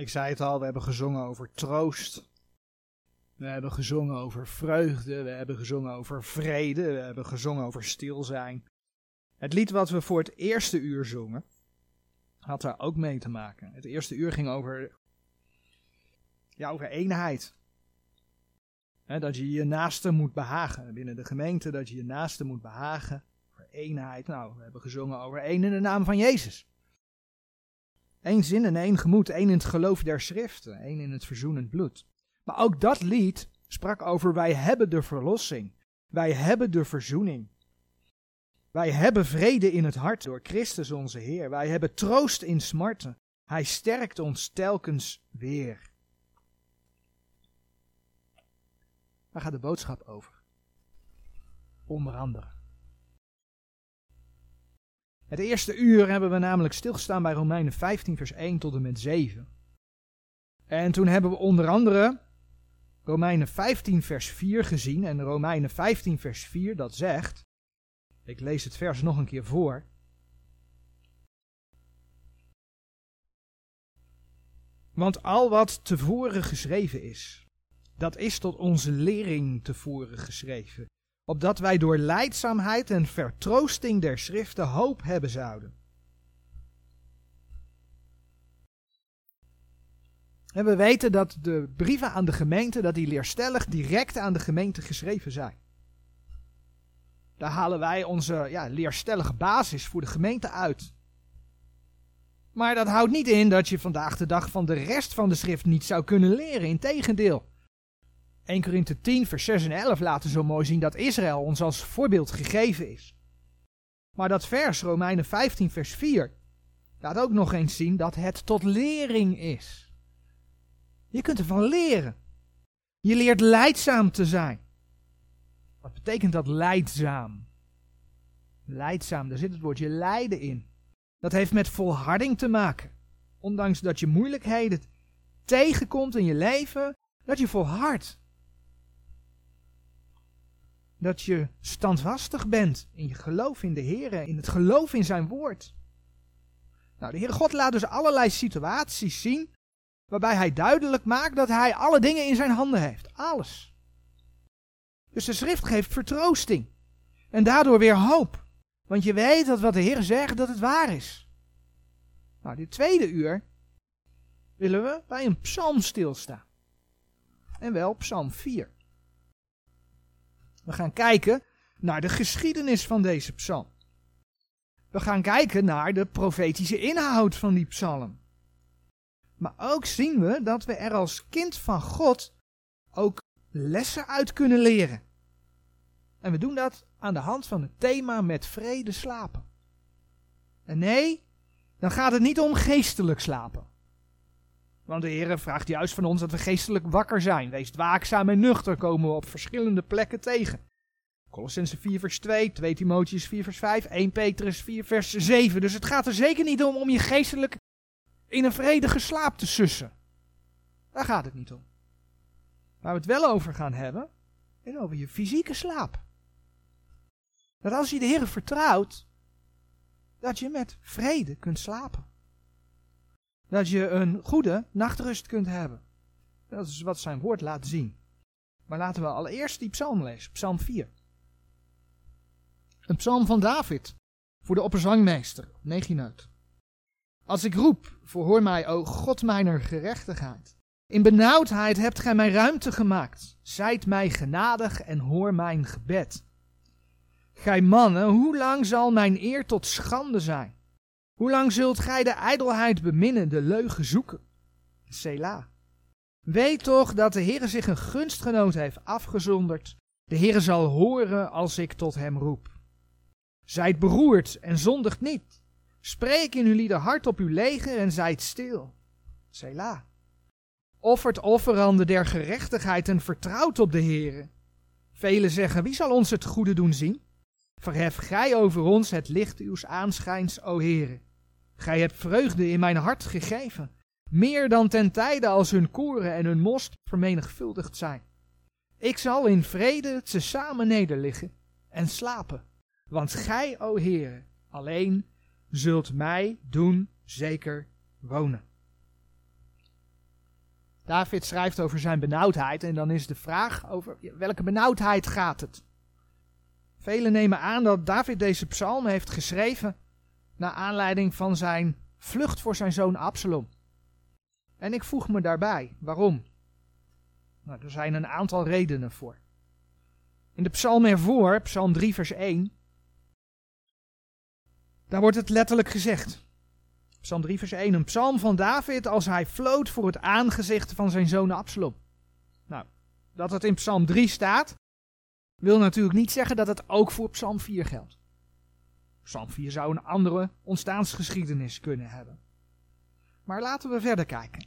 Ik zei het al, we hebben gezongen over troost. We hebben gezongen over vreugde, we hebben gezongen over vrede, we hebben gezongen over stilzijn. Het lied wat we voor het eerste uur zongen, had daar ook mee te maken. Het eerste uur ging over, ja, over eenheid. dat je je naaste moet behagen. Binnen de gemeente dat je je naaste moet behagen. Voor eenheid. Nou, we hebben gezongen over één in de naam van Jezus. Eén zin en één gemoed, één in het geloof der schriften, één in het verzoenend bloed. Maar ook dat lied sprak over wij hebben de verlossing. Wij hebben de verzoening. Wij hebben vrede in het hart door Christus onze Heer. Wij hebben troost in smarten. Hij sterkt ons telkens weer. Waar gaat de boodschap over? Onder andere. Het eerste uur hebben we namelijk stilgestaan bij Romeinen 15, vers 1 tot en met 7. En toen hebben we onder andere Romeinen 15, vers 4 gezien. En Romeinen 15, vers 4, dat zegt. Ik lees het vers nog een keer voor. Want al wat tevoren geschreven is, dat is tot onze lering tevoren geschreven, opdat wij door leidzaamheid en vertroosting der schriften hoop hebben zouden. En we weten dat de brieven aan de gemeente, dat die leerstellig direct aan de gemeente geschreven zijn. Daar halen wij onze ja, leerstellige basis voor de gemeente uit. Maar dat houdt niet in dat je vandaag de dag van de rest van de schrift niet zou kunnen leren. Integendeel. 1 Korinthe 10, vers 6 en 11 laten zo mooi zien dat Israël ons als voorbeeld gegeven is. Maar dat vers, Romeinen 15, vers 4, laat ook nog eens zien dat het tot lering is. Je kunt ervan leren. Je leert leidzaam te zijn. Wat betekent dat leidzaam? Leidzaam, daar zit het woordje lijden in. Dat heeft met volharding te maken. Ondanks dat je moeilijkheden tegenkomt in je leven, dat je volhardt. Dat je standvastig bent in je geloof in de Heer, in het geloof in zijn woord. Nou, de Heere God laat dus allerlei situaties zien waarbij hij duidelijk maakt dat hij alle dingen in zijn handen heeft. Alles. Dus de schrift geeft vertroosting. En daardoor weer hoop. Want je weet dat wat de Heer zegt, dat het waar is. Nou, dit tweede uur willen we bij een psalm stilstaan. En wel psalm 4. We gaan kijken naar de geschiedenis van deze psalm. We gaan kijken naar de profetische inhoud van die psalm. Maar ook zien we dat we er als kind van God ook lessen uit kunnen leren. En we doen dat aan de hand van het thema met vrede slapen. En nee, dan gaat het niet om geestelijk slapen. Want de Heer vraagt juist van ons dat we geestelijk wakker zijn. Wees waakzaam en nuchter, komen we op verschillende plekken tegen. Colossense 4 vers 2, 2 Timotheus 4 vers 5, 1 Petrus 4 vers 7. Dus het gaat er zeker niet om om je geestelijk in een vredige slaap te sussen. Daar gaat het niet om. Waar we het wel over gaan hebben, is over je fysieke slaap. Dat als je de Heer vertrouwt, dat je met vrede kunt slapen. Dat je een goede nachtrust kunt hebben. Dat is wat zijn woord laat zien. Maar laten we allereerst die psalm lezen, psalm 4. Een psalm van David, voor de opperzangmeester, 19 uit. Als ik roep, verhoor mij, o God mijner gerechtigheid. In benauwdheid hebt gij mij ruimte gemaakt. Zijt mij genadig en hoor mijn gebed. Gij mannen, hoe lang zal mijn eer tot schande zijn? Hoe lang zult gij de ijdelheid beminnen, de leugen zoeken? Selah. Weet toch dat de Heere zich een gunstgenoot heeft afgezonderd. De Heere zal horen als ik tot hem roep. Zijt beroerd en zondigt niet. Spreek in uw lieder hart op uw leger en zijt stil. Selah. Offert offeranden der gerechtigheid en vertrouwt op de Heere. Velen zeggen, wie zal ons het goede doen zien? Verhef gij over ons het licht uws aanschijns, o Heere. Gij hebt vreugde in mijn hart gegeven, meer dan ten tijde als hun koren en hun most vermenigvuldigd zijn. Ik zal in vrede te samen nederliggen en slapen, want gij, o Heere, alleen zult mij doen zeker wonen. David schrijft over zijn benauwdheid en dan is de vraag over welke benauwdheid gaat het. Velen nemen aan dat David deze psalm heeft geschreven naar aanleiding van zijn vlucht voor zijn zoon Absalom. En ik voeg me daarbij, waarom? Nou, er zijn een aantal redenen voor. In de psalm ervoor, psalm 3 vers 1, daar wordt het letterlijk gezegd. Psalm 3 vers 1, een psalm van David als hij floot voor het aangezicht van zijn zoon Absalom. Nou, dat het in psalm 3 staat, wil natuurlijk niet zeggen dat het ook voor psalm 4 geldt. Psalm 4 zou een andere ontstaansgeschiedenis kunnen hebben. Maar laten we verder kijken.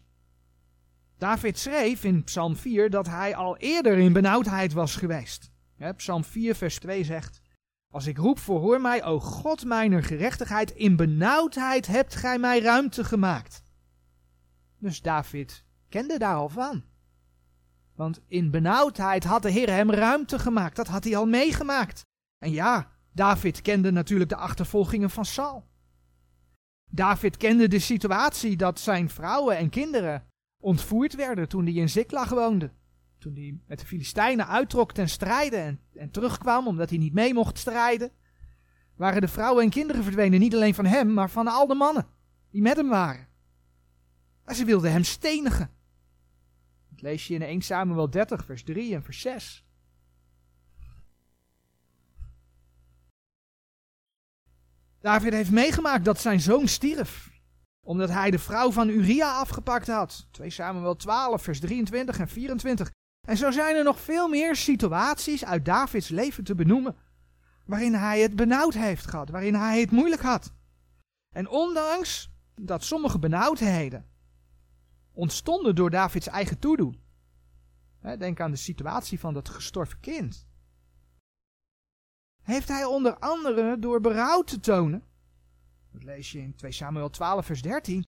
David schreef in Psalm 4 dat hij al eerder in benauwdheid was geweest. Psalm 4, vers 2 zegt: Als ik roep, verhoor mij, o God mijner gerechtigheid, in benauwdheid hebt gij mij ruimte gemaakt. Dus David kende daar al van. Want in benauwdheid had de Heer hem ruimte gemaakt. Dat had hij al meegemaakt. En ja, David kende natuurlijk de achtervolgingen van Saul. David kende de situatie dat zijn vrouwen en kinderen ontvoerd werden toen hij in Ziklag woonde. Toen hij met de Filistijnen uittrok ten strijde en, terugkwam omdat hij niet mee mocht strijden, waren de vrouwen en kinderen verdwenen, niet alleen van hem, maar van al de mannen die met hem waren. Maar ze wilden hem stenigen. Dat lees je in 1 Samuel 30, vers 3 en vers 6. David heeft meegemaakt dat zijn zoon stierf. Omdat hij de vrouw van Uria afgepakt had. 2 Samuel 12, vers 23 en 24. En zo zijn er nog veel meer situaties uit Davids leven te benoemen. Waarin hij het benauwd heeft gehad. Waarin hij het moeilijk had. En ondanks dat sommige benauwdheden ontstonden door Davids eigen toedoen. Denk aan de situatie van dat gestorven kind heeft hij onder andere door berouw te tonen, dat lees je in 2 Samuel 12 vers 13,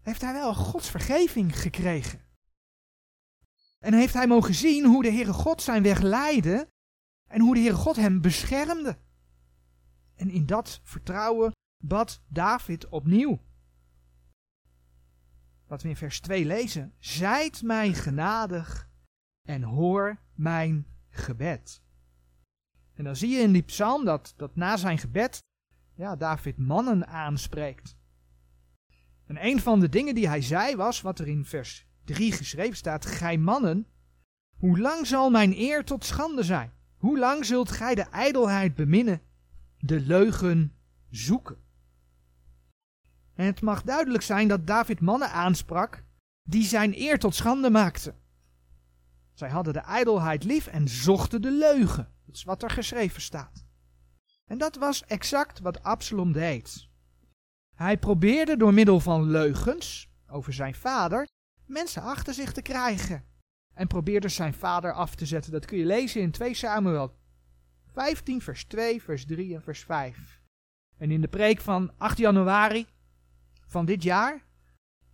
heeft hij wel Gods vergeving gekregen. En heeft hij mogen zien hoe de Heere God zijn weg leidde en hoe de Heere God hem beschermde. En in dat vertrouwen bad David opnieuw. Wat we in vers 2 lezen. Zijt mij genadig en hoor mijn gebed. En dan zie je in die psalm dat, dat na zijn gebed ja, David mannen aanspreekt. En een van de dingen die hij zei was, wat er in vers 3 geschreven staat, Gij mannen, hoe lang zal mijn eer tot schande zijn? Hoe lang zult gij de ijdelheid beminnen, de leugen zoeken? En het mag duidelijk zijn dat David mannen aansprak die zijn eer tot schande maakten. Zij hadden de ijdelheid lief en zochten de leugen. Dat is wat er geschreven staat. En dat was exact wat Absalom deed. Hij probeerde door middel van leugens over zijn vader mensen achter zich te krijgen. En probeerde zijn vader af te zetten. Dat kun je lezen in 2 Samuel 15, vers 2, vers 3 en vers 5. En in de preek van 8 januari van dit jaar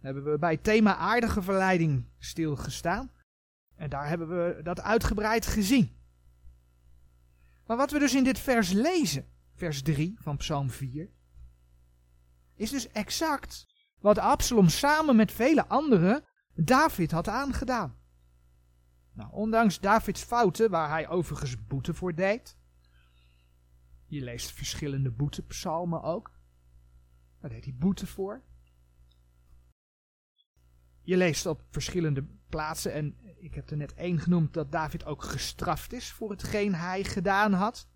hebben we bij het thema aardige verleiding stilgestaan. En daar hebben we dat uitgebreid gezien. Maar wat we dus in dit vers lezen, vers 3 van Psalm 4, is dus exact wat Absalom samen met vele anderen David had aangedaan. Nou, ondanks Davids fouten, waar hij overigens boete voor deed. Je leest verschillende boetepsalmen ook. Daar deed hij boete voor. Je leest op verschillende plaatsen, en ik heb er net één genoemd, dat David ook gestraft is voor hetgeen hij gedaan had.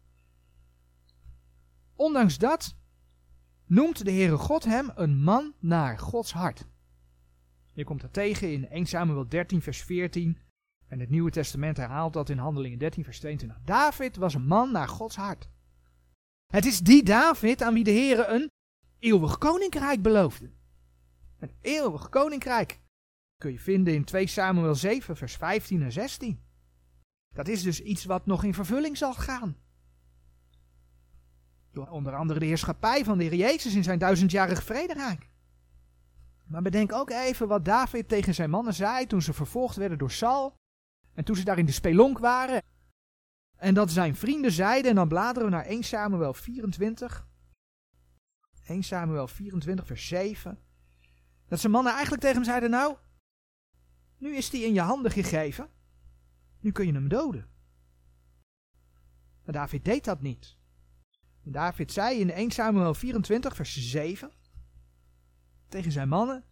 Ondanks dat noemt de Heere God hem een man naar Gods hart. Je komt dat tegen in 1 Samuel 13 vers 14 en het Nieuwe Testament herhaalt dat in Handelingen 13 vers 22. David was een man naar Gods hart. Het is die David aan wie de Heere een eeuwig koninkrijk beloofde. Een eeuwig koninkrijk kun je vinden in 2 Samuel 7, vers 15 en 16. Dat is dus iets wat nog in vervulling zal gaan. Door onder andere de heerschappij van de Heer Jezus in zijn duizendjarig vrederijk. Maar bedenk ook even wat David tegen zijn mannen zei toen ze vervolgd werden door Saul. En toen ze daar in de spelonk waren. En dat zijn vrienden zeiden, en dan bladeren we naar 1 Samuel 24. 1 Samuel 24, vers 7. Dat zijn mannen eigenlijk tegen hem zeiden, nou, Nu is hij in je handen gegeven. Nu kun je hem doden. Maar David deed dat niet. David zei in 1 Samuel 24, vers 7 tegen zijn mannen.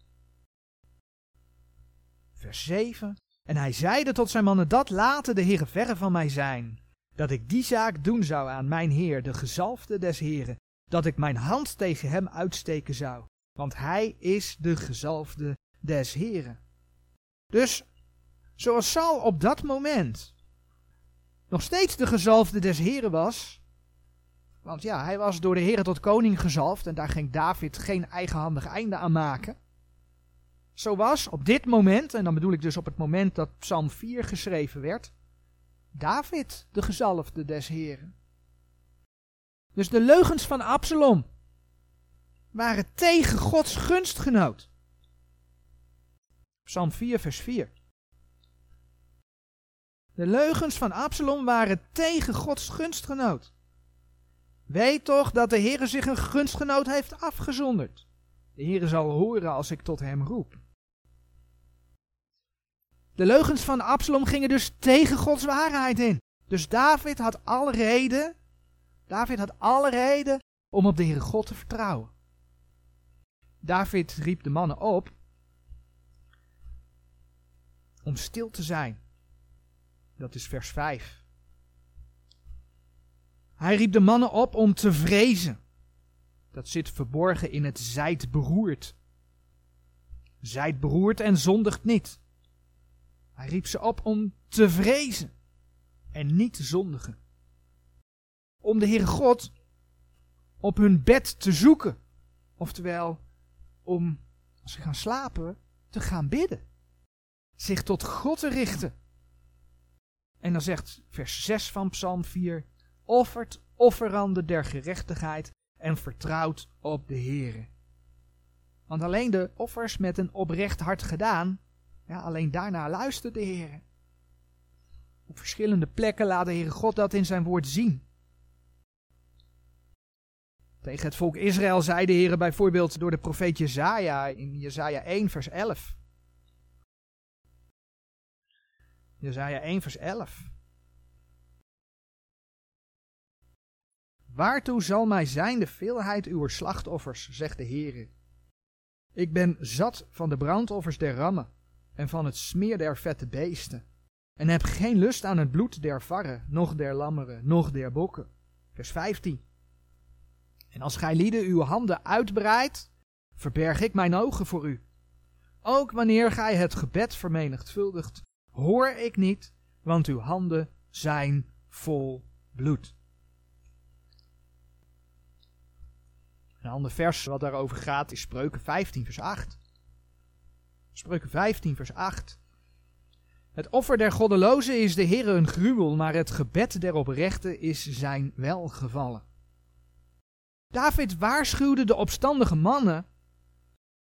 Vers 7. En hij zeide tot zijn mannen, dat laten de heren verre van mij zijn, dat ik die zaak doen zou aan mijn heer, de gezalfde des heren, dat ik mijn hand tegen hem uitsteken zou, want hij is de gezalfde des heren. Dus, zoals Saul op dat moment nog steeds de gezalfde des heren was, want ja, hij was door de heren tot koning gezalfd en daar ging David geen eigenhandig einde aan maken. Zo was op dit moment, en dan bedoel ik dus op het moment dat Psalm 4 geschreven werd, David de gezalfde des heren. Dus de leugens van Absalom waren tegen Gods gunstgenoot. Psalm 4, vers 4. De leugens van Absalom waren tegen Gods gunstgenoot. Weet toch dat de Heere zich een gunstgenoot heeft afgezonderd. De Heere zal horen als ik tot hem roep. De leugens van Absalom gingen dus tegen Gods waarheid in. Dus David had alle reden, David had alle reden om op de Heere God te vertrouwen. David riep de mannen op om stil te zijn. Dat is vers 5. Hij riep de mannen op om te vrezen. Dat zit verborgen in het zijt beroerd. Zijt beroerd en zondigt niet. Hij riep ze op om te vrezen en niet te zondigen. Om de Heere God op hun bed te zoeken. Oftewel, om, als ze gaan slapen, te gaan bidden. Zich tot God te richten. En dan zegt vers 6 van Psalm 4: offert offeranden der gerechtigheid en vertrouwt op de Heere. Want alleen de offers met een oprecht hart gedaan, ja, alleen daarna luistert de Heere. Op verschillende plekken laat de Heere God dat in zijn woord zien. Tegen het volk Israël zei de Heere bijvoorbeeld door de profeet Jezaja in Jezaja 1 vers 11. Jezaja 1 vers 11. Waartoe zal mij zijn de veelheid uw slachtoffers, zegt de Heere. Ik ben zat van de brandoffers der rammen en van het smeer der vette beesten, en heb geen lust aan het bloed der varren, noch der lammeren, noch der bokken. Vers 15. En als gij lieden uw handen uitbreidt, verberg ik mijn ogen voor u. Ook wanneer gij het gebed vermenigvuldigt, hoor ik niet, want uw handen zijn vol bloed. Een ander vers wat daarover gaat is Spreuken 15, vers 8. Spreuken 15, vers 8. Het offer der goddelozen is de Heere een gruwel, maar het gebed der oprechten is zijn welgevallen. David waarschuwde de opstandige mannen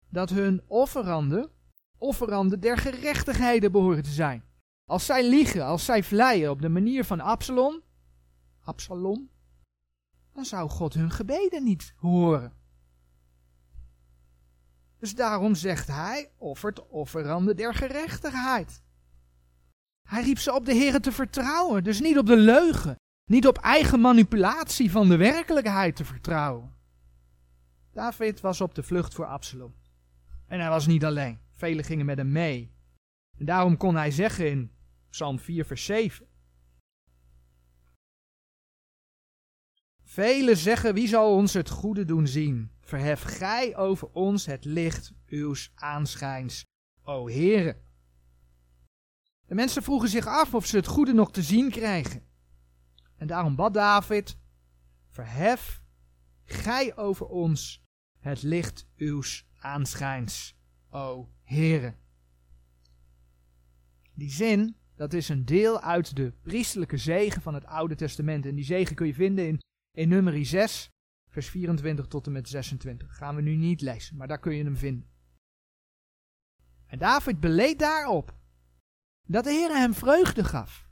dat hun offeranden, offeranden der gerechtigheden behoren te zijn. Als zij liegen, als zij vleien op de manier van Absalom, Absalom, dan zou God hun gebeden niet horen. Dus daarom zegt hij, offert offeranden der gerechtigheid. Hij riep ze op de Heer te vertrouwen, dus niet op de leugen, niet op eigen manipulatie van de werkelijkheid te vertrouwen. David was op de vlucht voor Absalom. En hij was niet alleen, velen gingen met hem mee. En daarom kon hij zeggen in Psalm 4, vers 7: Velen zeggen, wie zal ons het goede doen zien? Verhef gij over ons het licht uws aanschijns, o Heere. De mensen vroegen zich af of ze het goede nog te zien krijgen. En daarom bad David, verhef gij over ons het licht uws aanschijns, o Heere. Die zin, dat is een deel uit de priestelijke zegen van het Oude Testament. En die zegen kun je vinden in in nummer 6, vers 24 tot en met 26. Gaan we nu niet lezen, maar daar kun je hem vinden. En David beleed daarop dat de Heer hem vreugde gaf.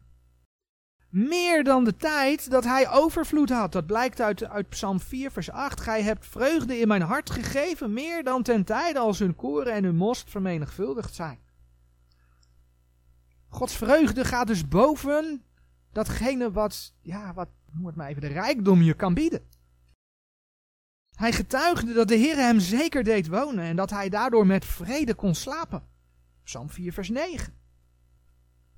Meer dan de tijd dat hij overvloed had. Dat blijkt uit, uit Psalm 4, vers 8. Gij hebt vreugde in mijn hart gegeven, meer dan ten tijde als hun koren en hun most vermenigvuldigd zijn. Gods vreugde gaat dus boven datgene wat, ja, wat, noem het maar even, de rijkdom je kan bieden. Hij getuigde dat de Heer hem zeker deed wonen en dat hij daardoor met vrede kon slapen. Psalm 4, vers 9.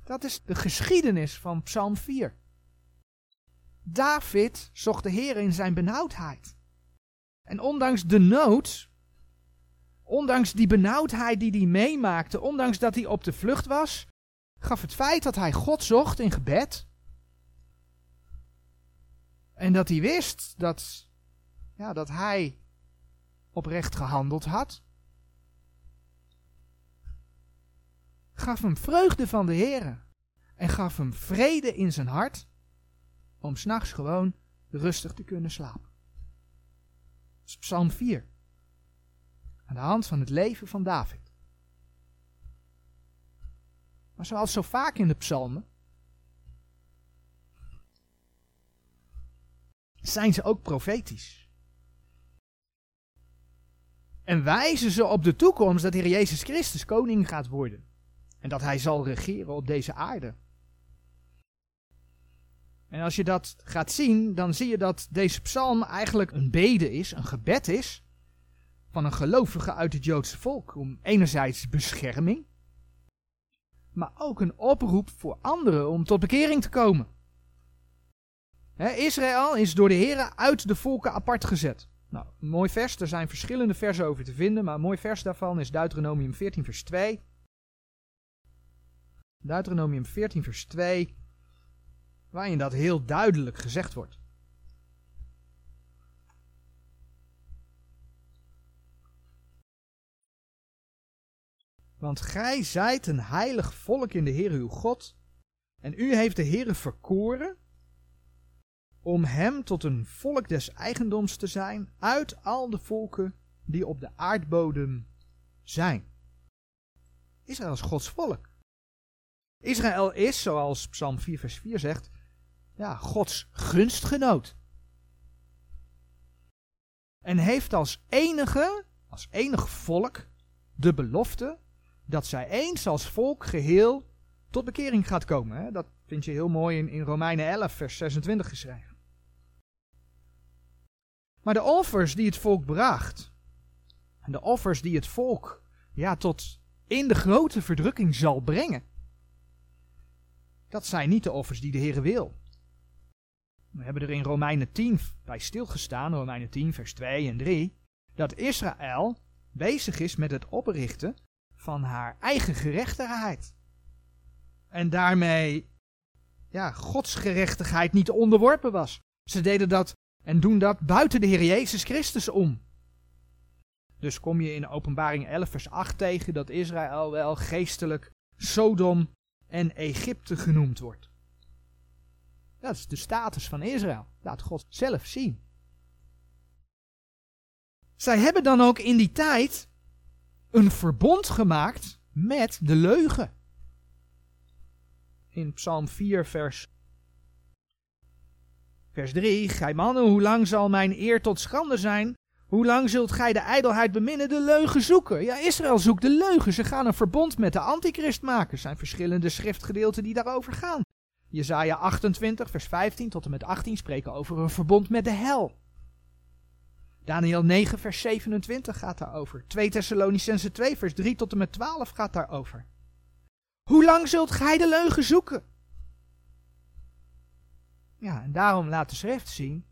Dat is de geschiedenis van Psalm 4. David zocht de Heer in zijn benauwdheid. En ondanks de nood, ondanks die benauwdheid die hij meemaakte, ondanks dat hij op de vlucht was, gaf het feit dat hij God zocht in gebed. En dat hij wist dat, ja, dat hij oprecht gehandeld had. Gaf hem vreugde van de Heer. En gaf hem vrede in zijn hart. Om s'nachts gewoon rustig te kunnen slapen. Psalm 4. Aan de hand van het leven van David. Maar zoals zo vaak in de psalmen, zijn ze ook profetisch. En wijzen ze op de toekomst dat Heer Jezus Christus koning gaat worden. En dat hij zal regeren op deze aarde. En als je dat gaat zien, dan zie je dat deze psalm eigenlijk een bede is, een gebed is, van een gelovige uit het Joodse volk. Om enerzijds bescherming, maar ook een oproep voor anderen om tot bekering te komen. Israël is door de Heer uit de volken apart gezet. Nou, mooi vers, er zijn verschillende versen over te vinden, maar een mooi vers daarvan is Deuteronomium 14 vers 2. Deuteronomium 14 vers 2, waarin dat heel duidelijk gezegd wordt. Want gij zijt een heilig volk in de Heer uw God, en u heeft de Heere verkoren om hem tot een volk des eigendoms te zijn uit al de volken die op de aardbodem zijn. Israël is Gods volk. Israël is, zoals Psalm 4 vers 4 zegt, ja, Gods gunstgenoot. En heeft als enige, als enig volk, de belofte dat zij eens als volk geheel tot bekering gaat komen. Hè? Dat vind je heel mooi in, in Romeinen 11, vers 26 geschreven. Maar de offers die het volk bracht, en de offers die het volk ja, tot in de grote verdrukking zal brengen, dat zijn niet de offers die de Heer wil. We hebben er in Romeinen 10 bij stilgestaan, Romeinen 10, vers 2 en 3, dat Israël bezig is met het oprichten van haar eigen gerechtigheid. En daarmee ja, Gods gerechtigheid niet onderworpen was. Ze deden dat en doen dat buiten de Heer Jezus Christus om. Dus kom je in Openbaring 11 vers 8 tegen dat Israël wel geestelijk Sodom en Egypte genoemd wordt. Dat is de status van Israël. Laat God zelf zien. Zij hebben dan ook in die tijd een verbond gemaakt met de leugen. In Psalm 4, vers, vers 3. Gij mannen, hoe lang zal mijn eer tot schande zijn? Hoe lang zult gij de ijdelheid beminnen, de leugen zoeken? Ja, Israël zoekt de leugen. Ze gaan een verbond met de antichrist maken. Er zijn verschillende schriftgedeelten die daarover gaan. Jezaja 28, vers 15 tot en met 18 spreken over een verbond met de hel. Daniel 9, vers 27 gaat daarover. 2 Thessalonicense 2, vers 3 tot en met 12 gaat daarover. Hoe lang zult gij de leugen zoeken? Ja, en daarom laat de schrift zien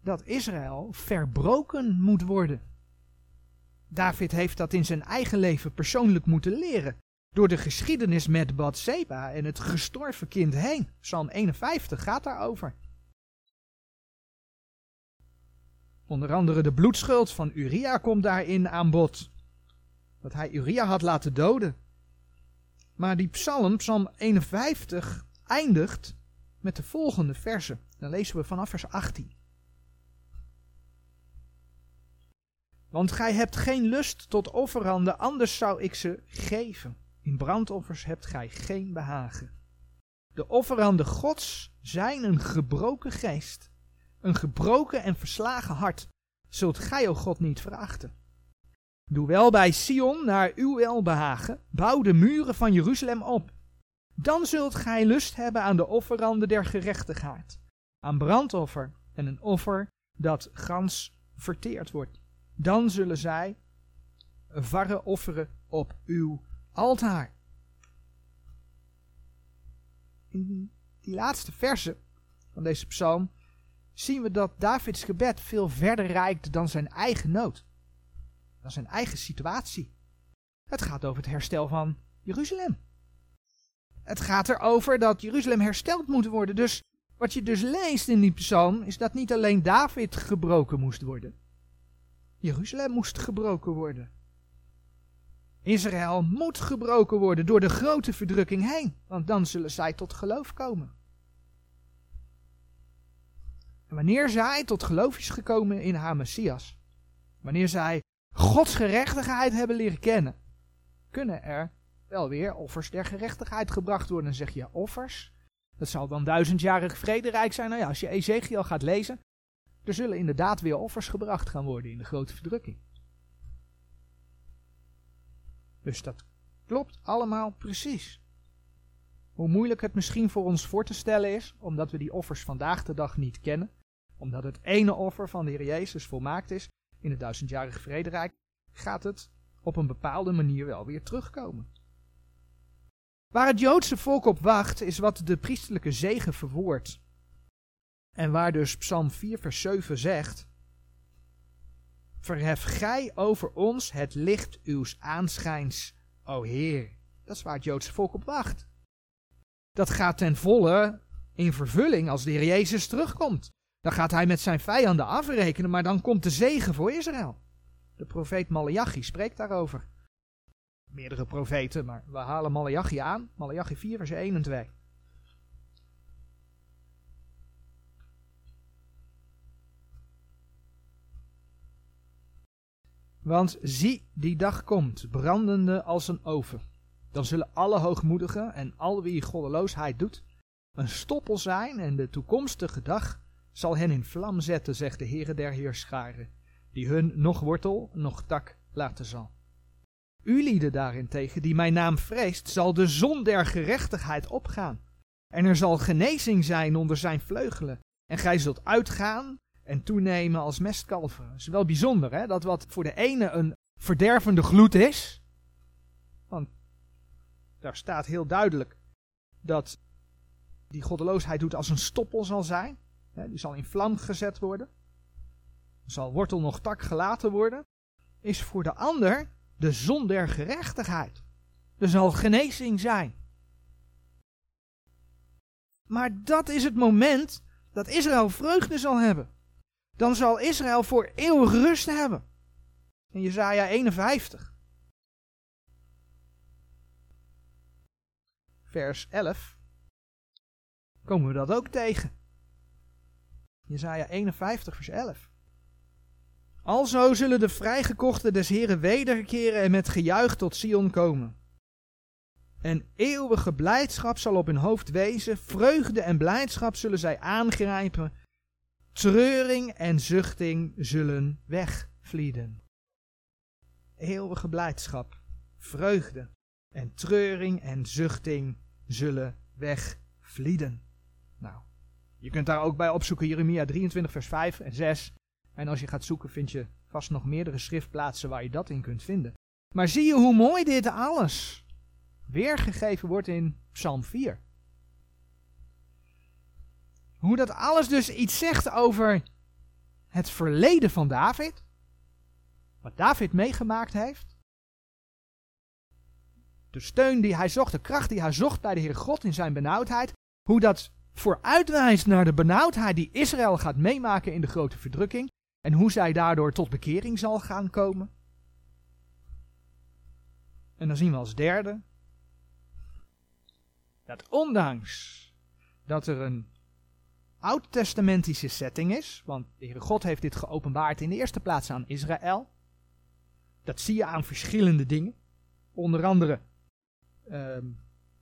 dat Israël verbroken moet worden. David heeft dat in zijn eigen leven persoonlijk moeten leren. Door de geschiedenis met Bathseba en het gestorven kind heen. Psalm 51 gaat daarover. Onder andere de bloedschuld van Uria komt daarin aan bod. Dat hij Uria had laten doden. Maar die psalm, psalm 51, eindigt met de volgende verse. Dan lezen we vanaf vers 18. Want gij hebt geen lust tot offeranden, anders zou ik ze geven. In brandoffers hebt gij geen behagen. De offeranden Gods zijn een gebroken geest, een gebroken en verslagen hart, zult gij, o God, niet verachten. Doe wel bij Sion naar uw welbehagen, bouw de muren van Jeruzalem op. Dan zult gij lust hebben aan de offeranden der gerechtigheid, aan brandoffer en een offer dat gans verteerd wordt. Dan zullen zij varren offeren op uw altaar. In die laatste verse van deze psalm zien we dat Davids gebed veel verder reikt dan zijn eigen nood. Dan zijn eigen situatie. Het gaat over het herstel van Jeruzalem. Het gaat erover dat Jeruzalem hersteld moet worden. Dus wat je dus leest in die psalm is dat niet alleen David gebroken moest worden. Jeruzalem moest gebroken worden. Israël moet gebroken worden door de grote verdrukking heen, want dan zullen zij tot geloof komen. En wanneer zij tot geloof is gekomen in haar Messias, wanneer zij Gods gerechtigheid hebben leren kennen, kunnen er wel weer offers der gerechtigheid gebracht worden. Dan zeg je offers. Dat zal dan duizendjarig vrederijk zijn. Nou ja, als je Ezekiel gaat lezen, er zullen inderdaad weer offers gebracht gaan worden in de grote verdrukking. Dus dat klopt allemaal precies. Hoe moeilijk het misschien voor ons voor te stellen is, omdat we die offers vandaag de dag niet kennen, omdat het ene offer van de Heer Jezus volmaakt is in het duizendjarige vrederijk, gaat het op een bepaalde manier wel weer terugkomen. Waar het Joodse volk op wacht, is wat de priesterlijke zegen verwoordt. En waar dus Psalm 4, vers 7 zegt: Verhef gij over ons het licht uws aanschijns, o Heer. Dat is waar het Joodse volk op wacht. Dat gaat ten volle in vervulling als de Heer Jezus terugkomt. Dan gaat hij met zijn vijanden afrekenen, maar dan komt de zegen voor Israël. De profeet Malachi spreekt daarover. Meerdere profeten, maar we halen Malachi aan. Malachi 4, vers 1 en 2. Want zie, die dag komt, brandende als een oven. Dan zullen alle hoogmoedigen en al wie goddeloosheid doet, een stoppel zijn en de toekomstige dag zal hen in vlam zetten, zegt de Heere der Heerscharen, die hun nog wortel, nog tak laten zal. U lieden daarentegen, die mijn naam vreest, zal de zon der gerechtigheid opgaan. En er zal genezing zijn onder zijn vleugelen. En gij zult uitgaan en toenemen als mestkalven. Het is wel bijzonder, hè, dat wat voor de ene een verdervende gloed is. Want daar staat heel duidelijk dat die goddeloosheid doet als een stoppel zal zijn. Hè, die zal in vlam gezet worden. Zal wortel nog tak gelaten worden. Is voor de ander de zon der gerechtigheid. Er zal genezing zijn. Maar dat is het moment dat Israël vreugde zal hebben. Dan zal Israël voor eeuwig rust hebben. In Jezaja 51. Vers 11. Komen we dat ook tegen. Jezaja 51 vers 11. Alzo zullen de vrijgekochten des Heren wederkeren en met gejuich tot Sion komen. En eeuwige blijdschap zal op hun hoofd wezen, vreugde en blijdschap zullen zij aangrijpen, treuring en zuchting zullen wegvlieden. Eeuwige blijdschap, vreugde en treuring en zuchting zullen wegvlieden. Nou, je kunt daar ook bij opzoeken Jeremia 23 vers 5 en 6 en als je gaat zoeken, vind je vast nog meerdere schriftplaatsen waar je dat in kunt vinden. Maar zie je hoe mooi dit alles weergegeven wordt in Psalm 4. Hoe dat alles dus iets zegt over het verleden van David. Wat David meegemaakt heeft. De steun die hij zocht, de kracht die hij zocht bij de Heer God in zijn benauwdheid. Hoe dat vooruitwijst naar de benauwdheid die Israël gaat meemaken in de grote verdrukking. En hoe zij daardoor tot bekering zal gaan komen. En dan zien we als derde dat ondanks dat er een oud-testamentische setting is, want de Heere God heeft dit geopenbaard in de eerste plaats aan Israël. Dat zie je aan verschillende dingen. Onder andere ehm,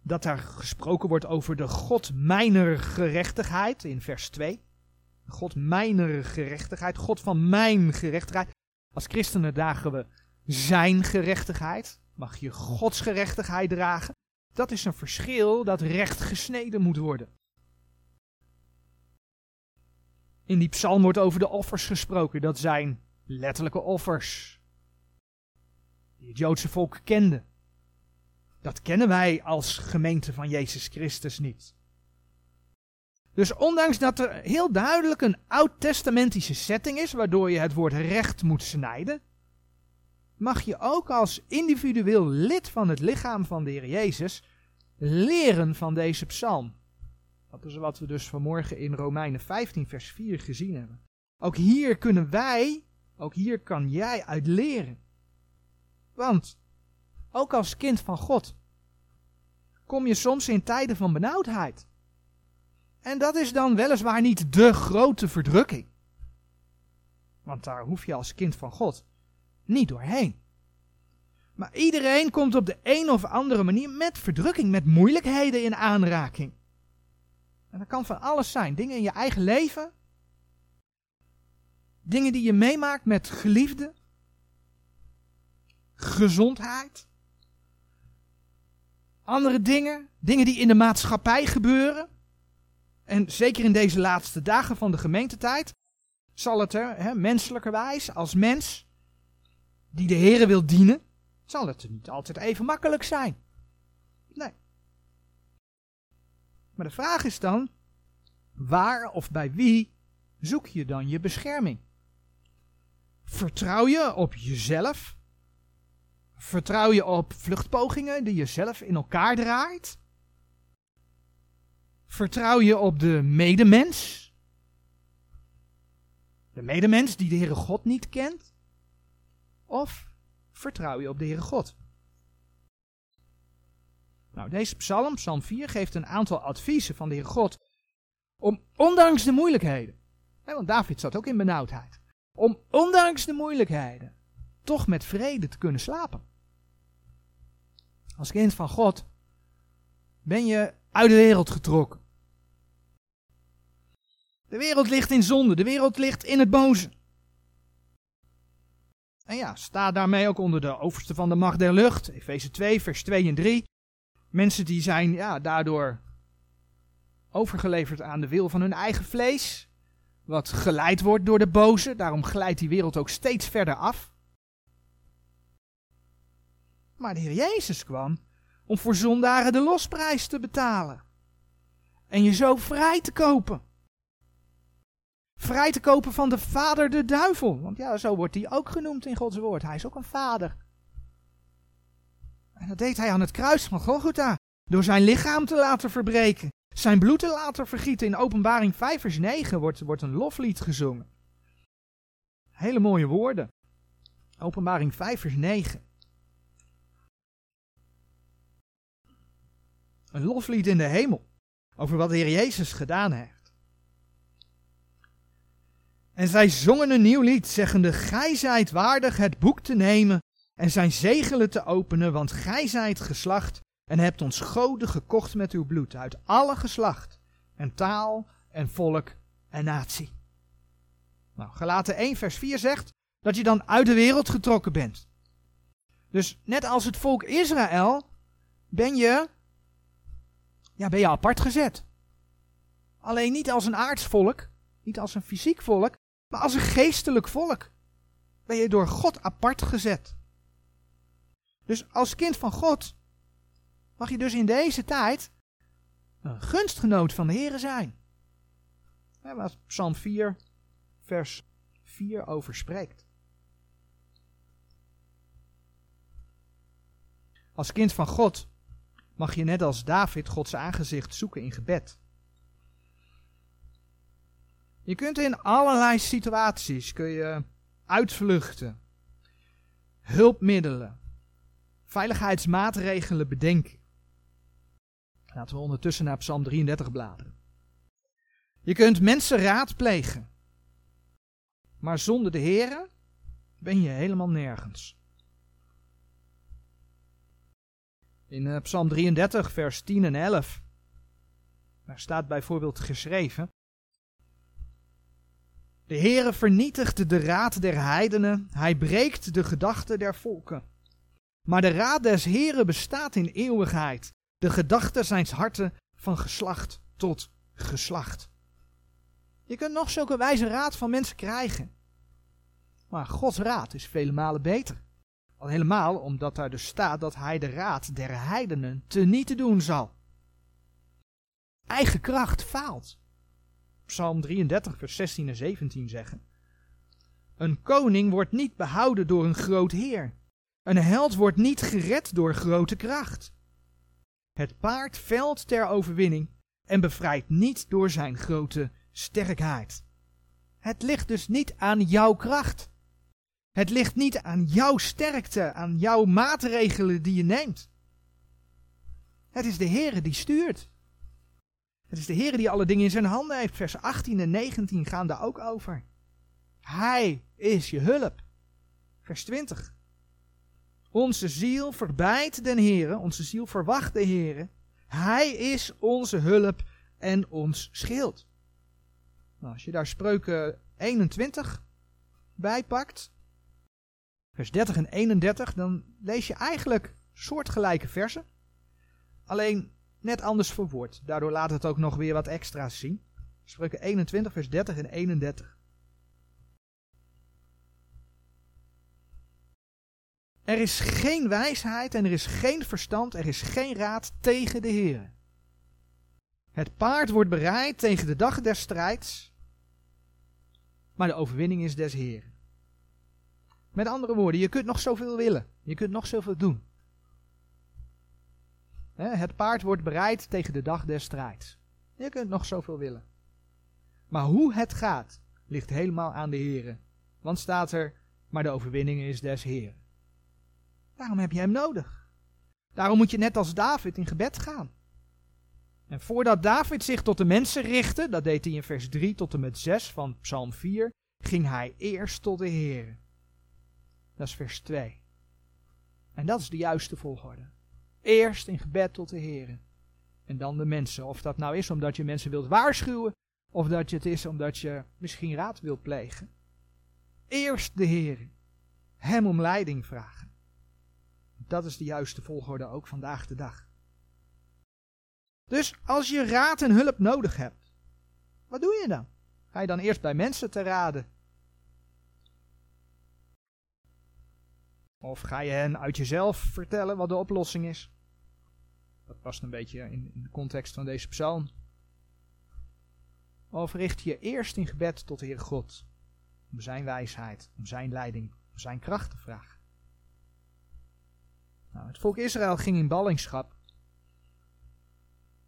dat daar gesproken wordt over de God mijner gerechtigheid in vers 2. God mijner gerechtigheid, God van mijn gerechtigheid. Als christenen dragen we zijn gerechtigheid. Mag je Gods gerechtigheid dragen. Dat is een verschil dat recht gesneden moet worden. In die psalm wordt over de offers gesproken. Dat zijn letterlijke offers. Die het Joodse volk kende. Dat kennen wij als gemeente van Jezus Christus niet. Dus ondanks dat er heel duidelijk een oud-testamentische setting is, waardoor je het woord recht moet snijden, mag je ook als individueel lid van het lichaam van de Heer Jezus leren van deze psalm. Dat is wat we dus vanmorgen in Romeinen 15, vers 4 gezien hebben. Ook hier kunnen wij, ook hier kan jij uit leren. Want, ook als kind van God, kom je soms in tijden van benauwdheid. En dat is dan weliswaar niet de grote verdrukking. Want daar hoef je als kind van God niet doorheen. Maar iedereen komt op de een of andere manier met verdrukking, met moeilijkheden in aanraking. En dat kan van alles zijn. Dingen in je eigen leven. Dingen die je meemaakt met geliefden. Gezondheid. Andere dingen. Dingen die in de maatschappij gebeuren. En zeker in deze laatste dagen van de gemeentetijd zal het er, hè, menselijkerwijs, als mens die de Heeren wil dienen, zal het niet altijd even makkelijk zijn. Nee. Maar de vraag is dan, waar of bij wie zoek je dan je bescherming? Vertrouw je op jezelf? Vertrouw je op vluchtpogingen die je zelf in elkaar draait? Vertrouw je op de medemens? De medemens die de Heere God niet kent? Of vertrouw je op de Heere God? Nou, deze psalm, psalm 4, geeft een aantal adviezen van de Heere God om ondanks de moeilijkheden, hè, want David zat ook in benauwdheid, om ondanks de moeilijkheden toch met vrede te kunnen slapen. Als kind van God ben je uit de wereld getrokken. De wereld ligt in zonde, de wereld ligt in het boze. En ja, sta daarmee ook onder de overste van de macht der lucht. Efeze 2, vers 2 en 3. Mensen die zijn ja, daardoor overgeleverd aan de wil van hun eigen vlees. Wat geleid wordt door de boze. Daarom glijdt die wereld ook steeds verder af. Maar de Heer Jezus kwam om voor zondaren de losprijs te betalen. En je zo vrij te kopen. Vrij te kopen van de vader de duivel. Want ja, zo wordt hij ook genoemd in Gods woord. Hij is ook een vader. Dat deed hij aan het kruis van Golgotha. Door zijn lichaam te laten verbreken. Zijn bloed te laten vergieten. In openbaring 5 vers 9 wordt, wordt een loflied gezongen. Hele mooie woorden. Openbaring 5 vers 9. Een loflied in de hemel. Over wat de Heer Jezus gedaan heeft. En zij zongen een nieuw lied, zeggende, Gij zijt waardig het boek te nemen en zijn zegelen te openen, want gij zijt geslacht en hebt ons goden gekocht met uw bloed uit alle geslacht en taal en volk en natie. Nou, Galaten 1 vers 4 zegt dat je dan uit de wereld getrokken bent. Dus net als het volk Israël ben je, ja, ben je apart gezet. Alleen niet als een aardsvolk, niet als een fysiek volk, maar als een geestelijk volk ben je door God apart gezet. Dus als kind van God mag je dus in deze tijd een gunstgenoot van de Here zijn. Wat Psalm 4, vers 4 over spreekt. Als kind van God mag je net als David Gods aangezicht zoeken in gebed. Je kunt in allerlei situaties kun je uitvluchten, hulpmiddelen, veiligheidsmaatregelen bedenken. Laten we ondertussen naar Psalm 33 bladeren. Je kunt mensen raadplegen, maar zonder de Here ben je helemaal nergens. In eh, Psalm 33, vers 10 en 11, daar staat bijvoorbeeld geschreven: de Heere vernietigt de raad der heidenen, hij breekt de gedachten der volken. Maar de raad des Heeren bestaat in eeuwigheid. De gedachten zijn harten van geslacht tot geslacht. Je kunt nog zulke wijze raad van mensen krijgen. Maar Gods raad is vele malen beter. Al helemaal omdat daar dus staat dat hij de raad der heidenen te niet te doen zal. Eigen kracht faalt. Psalm 33, vers 16 en 17 zeggen. Een koning wordt niet behouden door een groot heer. Een held wordt niet gered door grote kracht. Het paard velt ter overwinning en bevrijdt niet door zijn grote sterkheid. Het ligt dus niet aan jouw kracht. Het ligt niet aan jouw sterkte, aan jouw maatregelen die je neemt. Het is de Heere die stuurt. Het is de Heer die alle dingen in zijn handen heeft. Vers 18 en 19 gaan daar ook over. Hij is je hulp. Vers 20. Onze ziel verbijt den Heere, onze ziel verwacht de Heere. Hij is onze hulp en ons schild. Nou, als je daar spreuken 21 bij pakt, vers 30 en 31, dan lees je eigenlijk soortgelijke versen. Alleen net anders verwoord. Daardoor laat het ook nog weer wat extra's zien. Spreuken 21, vers 30 en 31. Er is geen wijsheid en er is geen verstand, er is geen raad tegen de Heer. Het paard wordt bereid tegen de dag des strijds, maar de overwinning is des Heeren. Met andere woorden, je kunt nog zoveel willen, je kunt nog zoveel doen. Het paard wordt bereid tegen de dag des strijds. Je kunt nog zoveel willen. Maar hoe het gaat, ligt helemaal aan de Heeren. Want staat er, maar de overwinning is des Heeren. Daarom heb je hem nodig. Daarom moet je net als David in gebed gaan. En voordat David zich tot de mensen richtte, dat deed hij in vers 3 tot en met 6 van Psalm 4, ging hij eerst tot de Heer. Dat is vers 2. En dat is de juiste volgorde. Eerst in gebed tot de Heer. En dan de mensen. Of dat nou is omdat je mensen wilt waarschuwen, of dat het is omdat je misschien raad wilt plegen. Eerst de Heer. Hem om leiding vragen. Dat is de juiste volgorde ook vandaag de dag. Dus als je raad en hulp nodig hebt, wat doe je dan? Ga je dan eerst bij mensen te raden? Of ga je hen uit jezelf vertellen wat de oplossing is? Dat past een beetje in, de context van deze psalm. Of richt je eerst in gebed tot de Heer God, om zijn wijsheid, om zijn leiding, om zijn kracht te vragen. Het volk Israël ging in ballingschap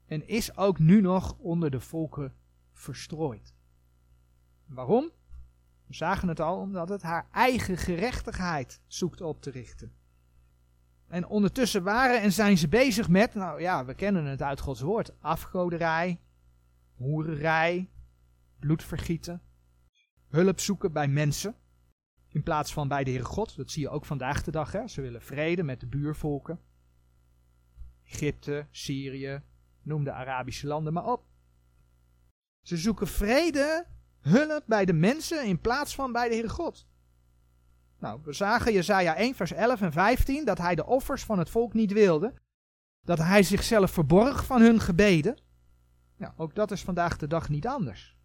en is ook nu nog onder de volken verstrooid. Waarom? We zagen het al, omdat het haar eigen gerechtigheid zoekt op te richten. En ondertussen waren en zijn ze bezig met, nou ja, we kennen het uit Gods woord, afgoderij, hoererij, bloedvergieten, hulp zoeken bij mensen, in plaats van bij de Heere God. Dat zie je ook vandaag de dag. Hè? Ze willen vrede met de buurvolken. Egypte, Syrië, noem de Arabische landen maar op. Ze zoeken vrede, hulp bij de mensen in plaats van bij de Heere God. Nou, we zagen Jezaja 1 vers 11 en 15 dat hij de offers van het volk niet wilde. Dat hij zichzelf verborg van hun gebeden. Nou, ook dat is vandaag de dag niet anders.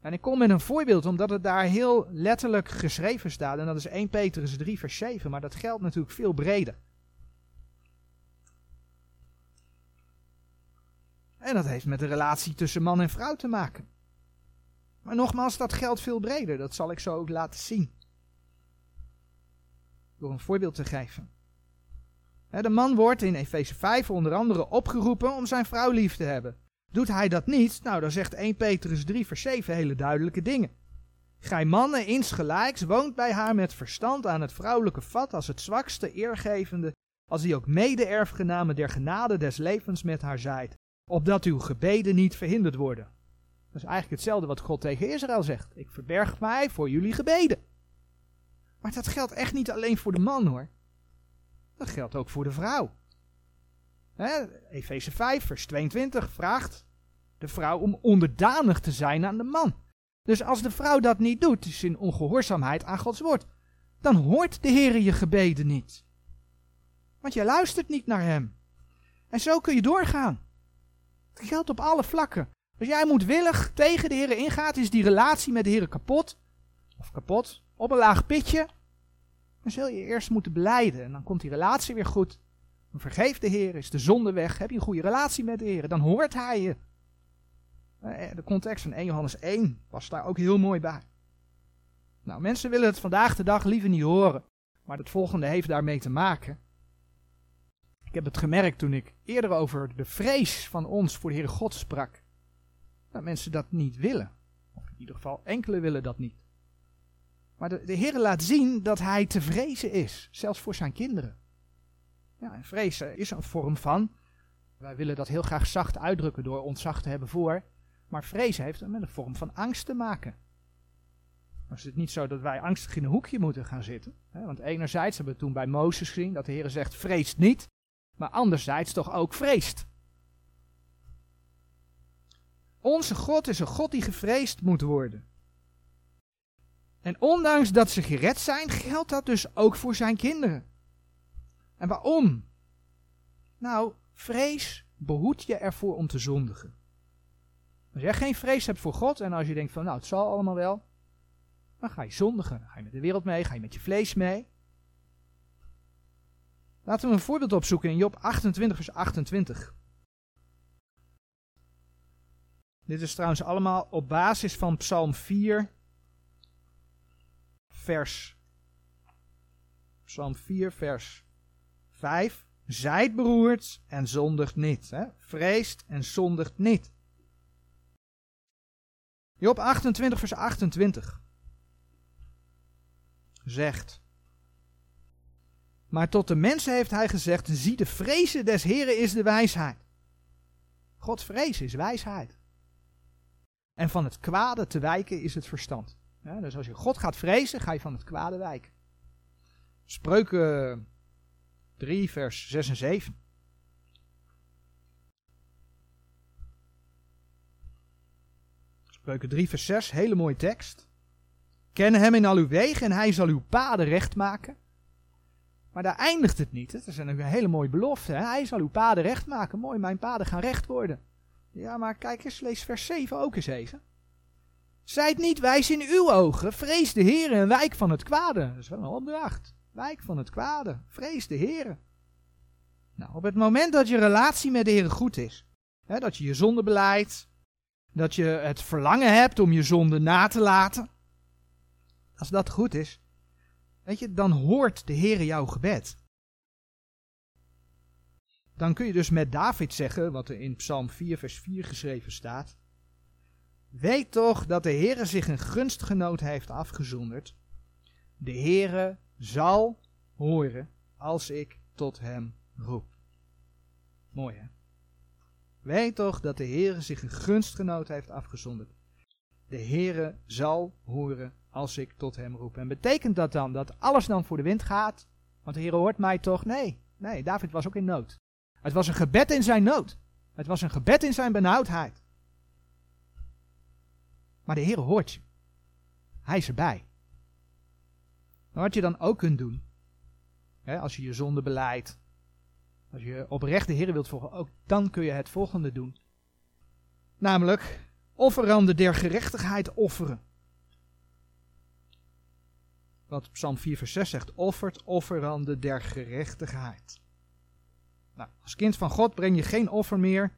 En ik kom met een voorbeeld omdat het daar heel letterlijk geschreven staat. En dat is 1 Petrus 3 vers 7, maar dat geldt natuurlijk veel breder. En dat heeft met de relatie tussen man en vrouw te maken. Maar nogmaals, dat geldt veel breder. Dat zal ik zo ook laten zien. Door een voorbeeld te geven. De man wordt in Efeze 5 onder andere opgeroepen om zijn vrouw lief te hebben. Doet hij dat niet, nou dan zegt 1 Petrus 3 vers 7 hele duidelijke dingen. Gij mannen insgelijks woont bij haar met verstand aan het vrouwelijke vat als het zwakste eergevende, als die ook mede-erfgename der genade des levens met haar zijt, opdat uw gebeden niet verhinderd worden. Dat is eigenlijk hetzelfde wat God tegen Israël zegt. Ik verberg mij voor jullie gebeden. Maar dat geldt echt niet alleen voor de man hoor. Dat geldt ook voor de vrouw. Efeze 5, vers 22 vraagt de vrouw om onderdanig te zijn aan de man. Dus als de vrouw dat niet doet, is in ongehoorzaamheid aan Gods woord, dan hoort de Heer je gebeden niet. Want je luistert niet naar hem. En zo kun je doorgaan. Het geldt op alle vlakken. Als jij moedwillig tegen de Heer ingaat, is die relatie met de Heer kapot. Of kapot, op een laag pitje. Dan zul je eerst moeten beleiden. En dan komt die relatie weer goed. Dan vergeeft de Heer, is de zonde weg. Heb je een goede relatie met de Heer, dan hoort Hij je. Eh, de context van 1 Johannes 1 was daar ook heel mooi bij. Nou, mensen willen het vandaag de dag liever niet horen. Maar het volgende heeft daarmee te maken. Ik heb het gemerkt toen ik eerder over de vrees van ons voor de Heere God sprak. Dat mensen dat niet willen. Of in ieder geval, enkele willen dat niet. Maar de, de Heer laat zien dat Hij te vrezen is, zelfs voor zijn kinderen. Ja, en vrezen is een vorm van. Wij willen dat heel graag zacht uitdrukken door ontzag te hebben voor. Maar vrezen heeft met een vorm van angst te maken. Dan is het niet zo dat wij angstig in een hoekje moeten gaan zitten. Hè? Want enerzijds hebben we toen bij Mozes gezien dat de Heer zegt vreest niet. Maar anderzijds toch ook vreest. Onze God is een God die gevreesd moet worden. En ondanks dat ze gered zijn, geldt dat dus ook voor zijn kinderen. En waarom? Nou, vrees behoedt je ervoor om te zondigen. Als jij geen vrees hebt voor God en als je denkt van nou het zal allemaal wel, dan ga je zondigen. Dan ga je met de wereld mee, ga je met je vlees mee. Laten we een voorbeeld opzoeken in Job 28 vers 28. Dit is trouwens allemaal op basis van Psalm 4 vers Psalm 4 vers 5. Zijt beroerd en zondigt niet. Hè? Vreest en zondigt niet. Job 28, vers 28 zegt. Maar tot de mensen heeft hij gezegd: zie, de vrezen des Heren is de wijsheid. God vrezen is wijsheid. En van het kwade te wijken is het verstand. Dus als je God gaat vrezen, ga je van het kwade wijken. Spreuken 3, vers 6 en 7. Spreuken 3, vers 6, hele mooie tekst. Ken hem in al uw wegen en hij zal uw paden recht maken. Maar daar eindigt het niet. Dat is een hele mooie belofte. Hè? Hij zal uw paden recht maken. Mooi, mijn paden gaan recht worden. Ja, maar kijk eens, lees vers 7 ook eens even. Zijt niet wijs in uw ogen, vrees de Heer en wijk van het kwade. Dat is wel een opdracht. Wijk van het kwade, vrees de Heer. Nou, op het moment dat je relatie met de Heer goed is, hè, dat je je zonde beleidt, dat je het verlangen hebt om je zonde na te laten, als dat goed is, weet je, dan hoort de Heer jouw gebed. Dan kun je dus met David zeggen, wat er in Psalm 4, vers 4 geschreven staat. Weet toch dat de Heere zich een gunstgenoot heeft afgezonderd. De Heere zal horen als ik tot hem roep. Mooi hè? Weet toch dat de Heere zich een gunstgenoot heeft afgezonderd. De Heere zal horen als ik tot hem roep. En betekent dat dan dat alles dan voor de wind gaat? Want de Heere hoort mij toch? Nee, nee, David was ook in nood. Het was een gebed in zijn nood. Het was een gebed in zijn benauwdheid. Maar de Heere hoort je. Hij is erbij. Maar wat je dan ook kunt doen, hè, als je je zonde beleidt, als je oprecht de Heer wilt volgen, ook dan kun je het volgende doen. Namelijk, offeranden der gerechtigheid offeren. Wat Psalm 4 vers 6 zegt, offert offeranden der gerechtigheid. Nou, als kind van God breng je geen offer meer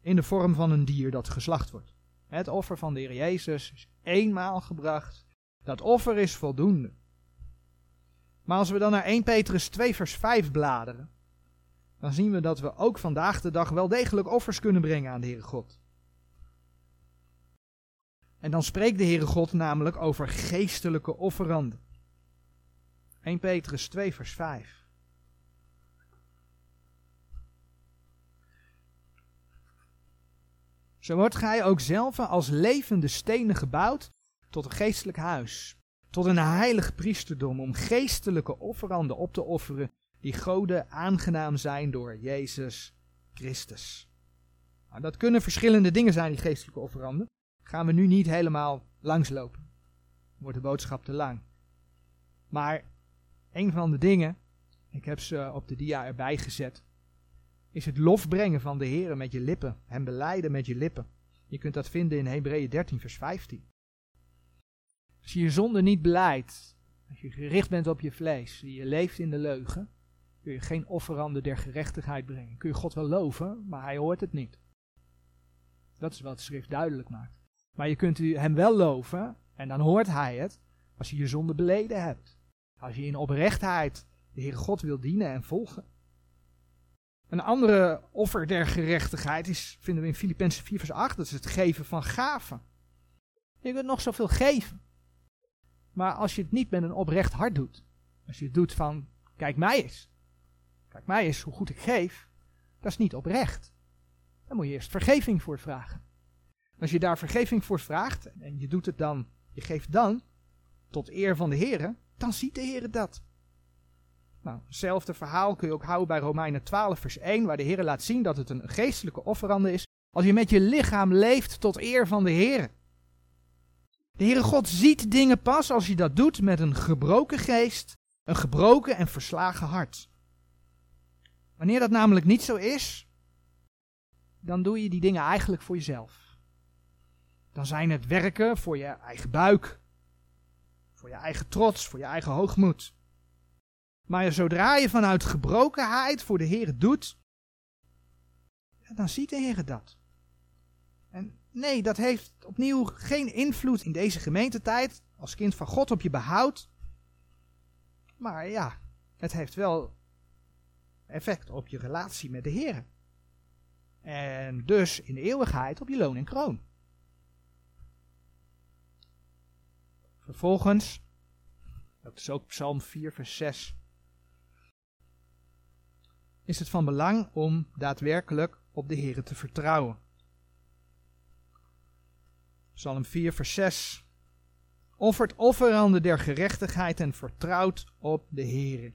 in de vorm van een dier dat geslacht wordt. Het offer van de Heer Jezus is eenmaal gebracht. Dat offer is voldoende. Maar als we dan naar 1 Petrus 2 vers 5 bladeren, dan zien we dat we ook vandaag de dag wel degelijk offers kunnen brengen aan de Heere God. En dan spreekt de Heere God namelijk over geestelijke offeranden. 1 Petrus 2 vers 5. Zo wordt gij ook zelf als levende stenen gebouwd tot een geestelijk huis, tot een heilig priesterdom, om geestelijke offeranden op te offeren, die Gode aangenaam zijn door Jezus Christus. Nou, dat kunnen verschillende dingen zijn, die geestelijke offeranden. Gaan we nu niet helemaal langslopen. Wordt de boodschap te lang. Maar een van de dingen, ik heb ze op de dia erbij gezet, is het lof brengen van de Heer met je lippen. Hem beleiden met je lippen. Je kunt dat vinden in Hebreeën 13, vers 15. Als je je zonde niet beleidt, als je gericht bent op je vlees, je leeft in de leugen, kun je geen offeranden der gerechtigheid brengen. Kun je God wel loven, maar hij hoort het niet. Dat is wat de schrift duidelijk maakt. Maar je kunt hem wel loven, en dan hoort hij het, als je je zonde beleden hebt. Als je in oprechtheid de Heere God wil dienen en volgen. Een andere offer der gerechtigheid is, vinden we in Filippenzen 4 vers 8, dat is het geven van gaven. Je kunt nog zoveel geven. Maar als je het niet met een oprecht hart doet, als je het doet van, kijk mij eens, kijk mij eens hoe goed ik geef, dat is niet oprecht. Dan moet je eerst vergeving voor vragen. Als je daar vergeving voor vraagt en je doet het dan, je geeft dan tot eer van de Heer, dan ziet de Heer dat. Nou, hetzelfde verhaal kun je ook houden bij Romeinen 12, vers 1, waar de Heer laat zien dat het een geestelijke offerande is. Als je met je lichaam leeft tot eer van de Heer. De Heere God ziet dingen pas als je dat doet met een gebroken geest, een gebroken en verslagen hart. Wanneer dat namelijk niet zo is, dan doe je die dingen eigenlijk voor jezelf. Dan zijn het werken voor je eigen buik, voor je eigen trots, voor je eigen hoogmoed. Maar zodra je vanuit gebrokenheid voor de Heer doet, dan ziet de Heer dat. Nee, dat heeft opnieuw geen invloed in deze gemeentetijd als kind van God op je behoud. Maar ja, het heeft wel effect op je relatie met de Heer. En dus in de eeuwigheid op je loon en kroon. Vervolgens, dat is ook Psalm 4, vers 6 is het van belang om daadwerkelijk op de Heer te vertrouwen. Psalm 4, vers 6. Offert offeranden der gerechtigheid en vertrouwt op de Heer.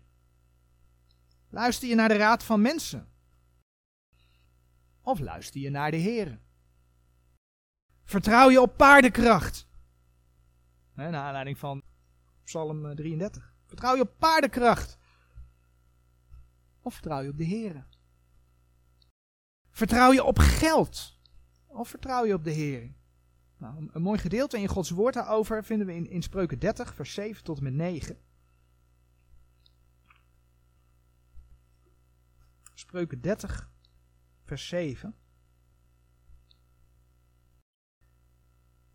Luister je naar de raad van mensen? Of luister je naar de Heer? Vertrouw je op paardenkracht? Naar aanleiding van Psalm 33. Vertrouw je op paardenkracht? Of vertrouw je op de Heer? Vertrouw je op geld? Of vertrouw je op de Heer? Nou, een, mooi gedeelte in Gods woord daarover vinden we in, in Spreuken 30, vers 7 tot en met 9. Spreuken 30, vers 7.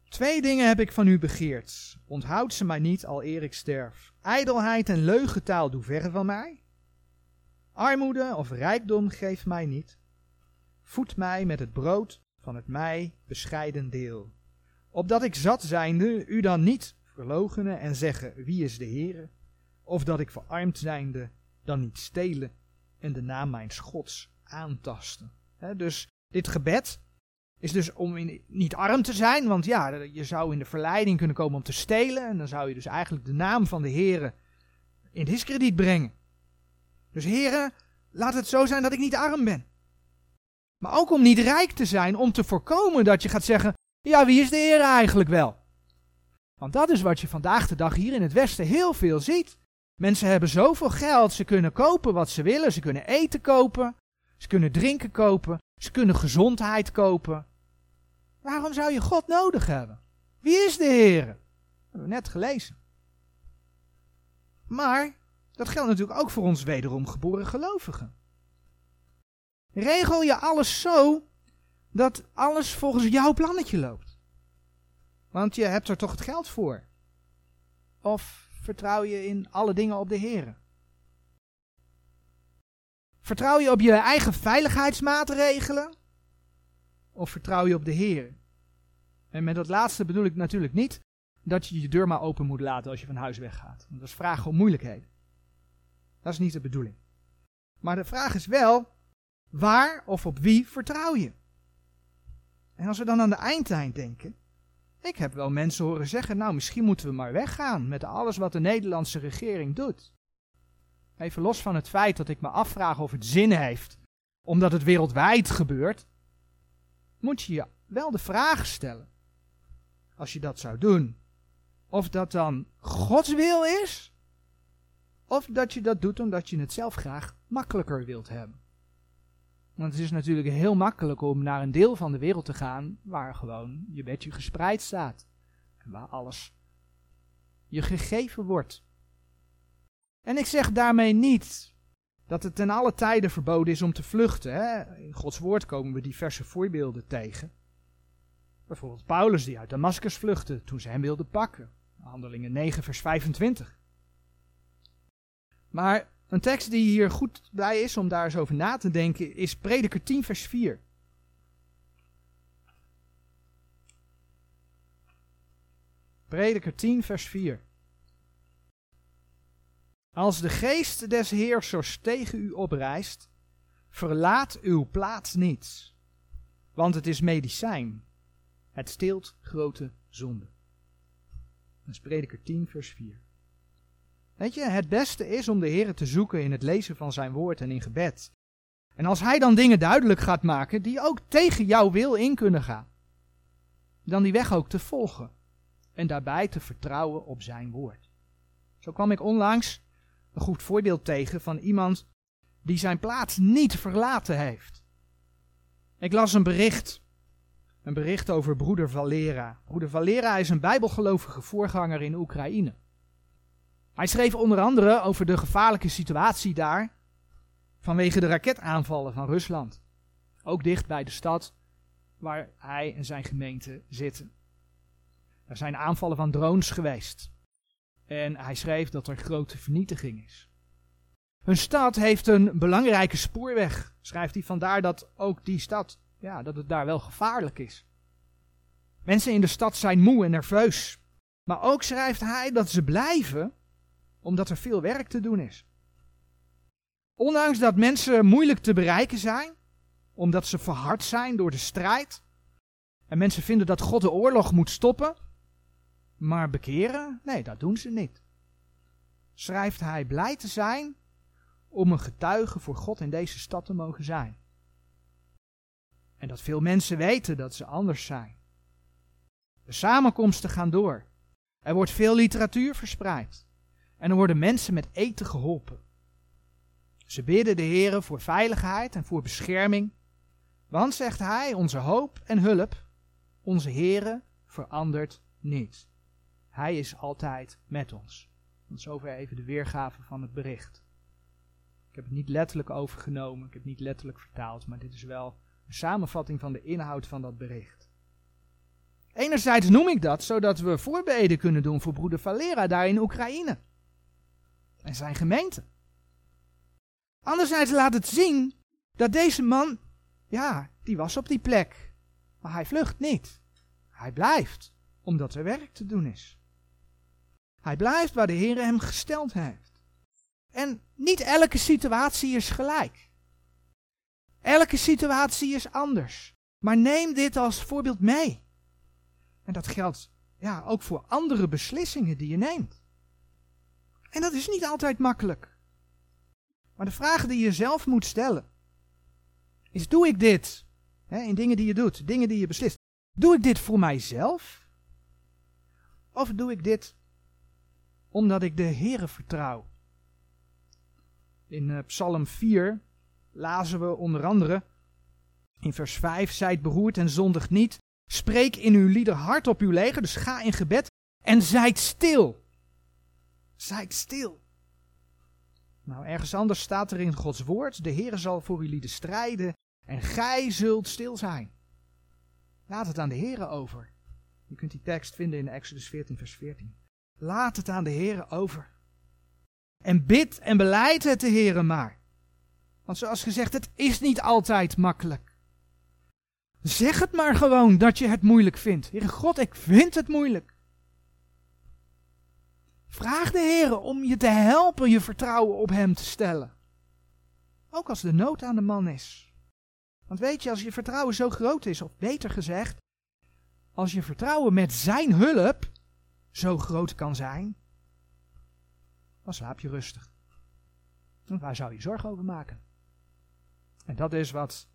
Twee dingen heb ik van u begeerd. Onthoud ze mij niet, al eer ik sterf. Ijdelheid en leugentaal doe verre van mij. Armoede of rijkdom geef mij niet. Voed mij met het brood van het mij bescheiden deel. Opdat ik zat zijnde u dan niet verlogenen en zeggen wie is de Heere. Of dat ik verarmd zijnde dan niet stelen en de naam mijn Gods aantasten. dus dit gebed is dus om niet arm te zijn, want ja, je zou in de verleiding kunnen komen om te stelen. En dan zou je dus eigenlijk de naam van de Heere in diskrediet brengen. Dus heren, laat het zo zijn dat ik niet arm ben. Maar ook om niet rijk te zijn, om te voorkomen dat je gaat zeggen, ja, wie is de Heer eigenlijk wel? Want dat is wat je vandaag de dag hier in het Westen heel veel ziet. Mensen hebben zoveel geld, ze kunnen kopen wat ze willen, ze kunnen eten kopen, ze kunnen drinken kopen, ze kunnen gezondheid kopen. Waarom zou je God nodig hebben? Wie is de Heer? Dat hebben we net gelezen. Maar dat geldt natuurlijk ook voor ons wederom geboren gelovigen. Regel je alles zo dat alles volgens jouw plannetje loopt. Want je hebt er toch het geld voor. Of vertrouw je in alle dingen op de Heer? Vertrouw je op je eigen veiligheidsmaatregelen? Of vertrouw je op de Heer? En met dat laatste bedoel ik natuurlijk niet dat je je deur maar open moet laten als je van huis weggaat. Dat is vragen om moeilijkheden. Dat is niet de bedoeling. Maar de vraag is wel, waar of op wie vertrouw je? En als we dan aan de eindtijd denken, ik heb wel mensen horen zeggen, nou misschien moeten we maar weggaan met alles wat de Nederlandse regering doet. Even los van het feit dat ik me afvraag of het zin heeft, omdat het wereldwijd gebeurt, moet je je wel de vraag stellen, als je dat zou doen, of dat dan Gods wil is, of dat je dat doet omdat je het zelf graag makkelijker wilt hebben. Want het is natuurlijk heel makkelijk om naar een deel van de wereld te gaan waar gewoon je bedje gespreid staat. En waar alles je gegeven wordt. En ik zeg daarmee niet dat het ten alle tijden verboden is om te vluchten. Hè? In Gods woord komen we diverse voorbeelden tegen. Bijvoorbeeld Paulus die uit Damascus vluchtte toen ze hem wilden pakken. Handelingen 9 vers 25. Maar een tekst die hier goed bij is om daar eens over na te denken is Prediker 10 vers 4. Prediker 10 vers 4. Als de geest des heersers tegen u oprijst, verlaat uw plaats niet, want het is medicijn. Het steelt grote zonde. Dat is Prediker 10 vers 4. Weet je, het beste is om de Heer te zoeken in het lezen van zijn woord en in gebed. En als hij dan dingen duidelijk gaat maken die ook tegen jouw wil in kunnen gaan, dan die weg ook te volgen en daarbij te vertrouwen op zijn woord. Zo kwam ik onlangs een goed voorbeeld tegen van iemand die zijn plaats niet verlaten heeft. Ik las een bericht, een bericht over broeder Valera. Broeder Valera is een bijbelgelovige voorganger in Oekraïne. Hij schreef onder andere over de gevaarlijke situatie daar vanwege de raketaanvallen van Rusland. Ook dicht bij de stad waar hij en zijn gemeente zitten. Er zijn aanvallen van drones geweest. En hij schreef dat er grote vernietiging is. Hun stad heeft een belangrijke spoorweg, schrijft hij. Vandaar dat ook die stad, ja, dat het daar wel gevaarlijk is. Mensen in de stad zijn moe en nerveus. Maar ook schrijft hij dat ze blijven omdat er veel werk te doen is. Ondanks dat mensen moeilijk te bereiken zijn, omdat ze verhard zijn door de strijd, en mensen vinden dat God de oorlog moet stoppen, maar bekeren, nee, dat doen ze niet. Schrijft hij blij te zijn om een getuige voor God in deze stad te mogen zijn. En dat veel mensen weten dat ze anders zijn. De samenkomsten gaan door. Er wordt veel literatuur verspreid. En er worden mensen met eten geholpen. Ze bidden de Heer voor veiligheid en voor bescherming. Want, zegt hij, onze hoop en hulp, onze Heere verandert niet. Hij is altijd met ons. Tot zover even de weergave van het bericht. Ik heb het niet letterlijk overgenomen, ik heb het niet letterlijk vertaald, maar dit is wel een samenvatting van de inhoud van dat bericht. Enerzijds noem ik dat zodat we voorbeden kunnen doen voor broeder Valera daar in Oekraïne en zijn gemeente. Anderzijds laat het zien dat deze man, ja, die was op die plek, maar hij vlucht niet. Hij blijft, omdat er werk te doen is. Hij blijft waar de Heer hem gesteld heeft. En niet elke situatie is gelijk. Elke situatie is anders. Maar neem dit als voorbeeld mee. En dat geldt ja, ook voor andere beslissingen die je neemt. En dat is niet altijd makkelijk. Maar de vraag die je zelf moet stellen is: doe ik dit in dingen die je doet, dingen die je beslist? Doe ik dit voor mijzelf? Of doe ik dit omdat ik de Heere vertrouw? In uh, Psalm 4 lazen we onder andere in vers 5: Zijt beroerd en zondig niet. Spreek in uw lieder hard op uw leger, dus ga in gebed en zijt stil. Zijt stil. Nou, ergens anders staat er in Gods woord: De Heer zal voor jullie strijden en gij zult stil zijn. Laat het aan de Heer over. Je kunt die tekst vinden in Exodus 14, vers 14. Laat het aan de Heer over. En bid en beleid het de Heer maar. Want zoals gezegd, het is niet altijd makkelijk. Zeg het maar gewoon dat je het moeilijk vindt. Heere God, ik vind het moeilijk. Vraag de Heer om je te helpen je vertrouwen op Hem te stellen. Ook als de nood aan de man is. Want weet je, als je vertrouwen zo groot is, of beter gezegd, als je vertrouwen met Zijn hulp zo groot kan zijn, dan slaap je rustig. Waar zou je zorgen over maken? En dat is wat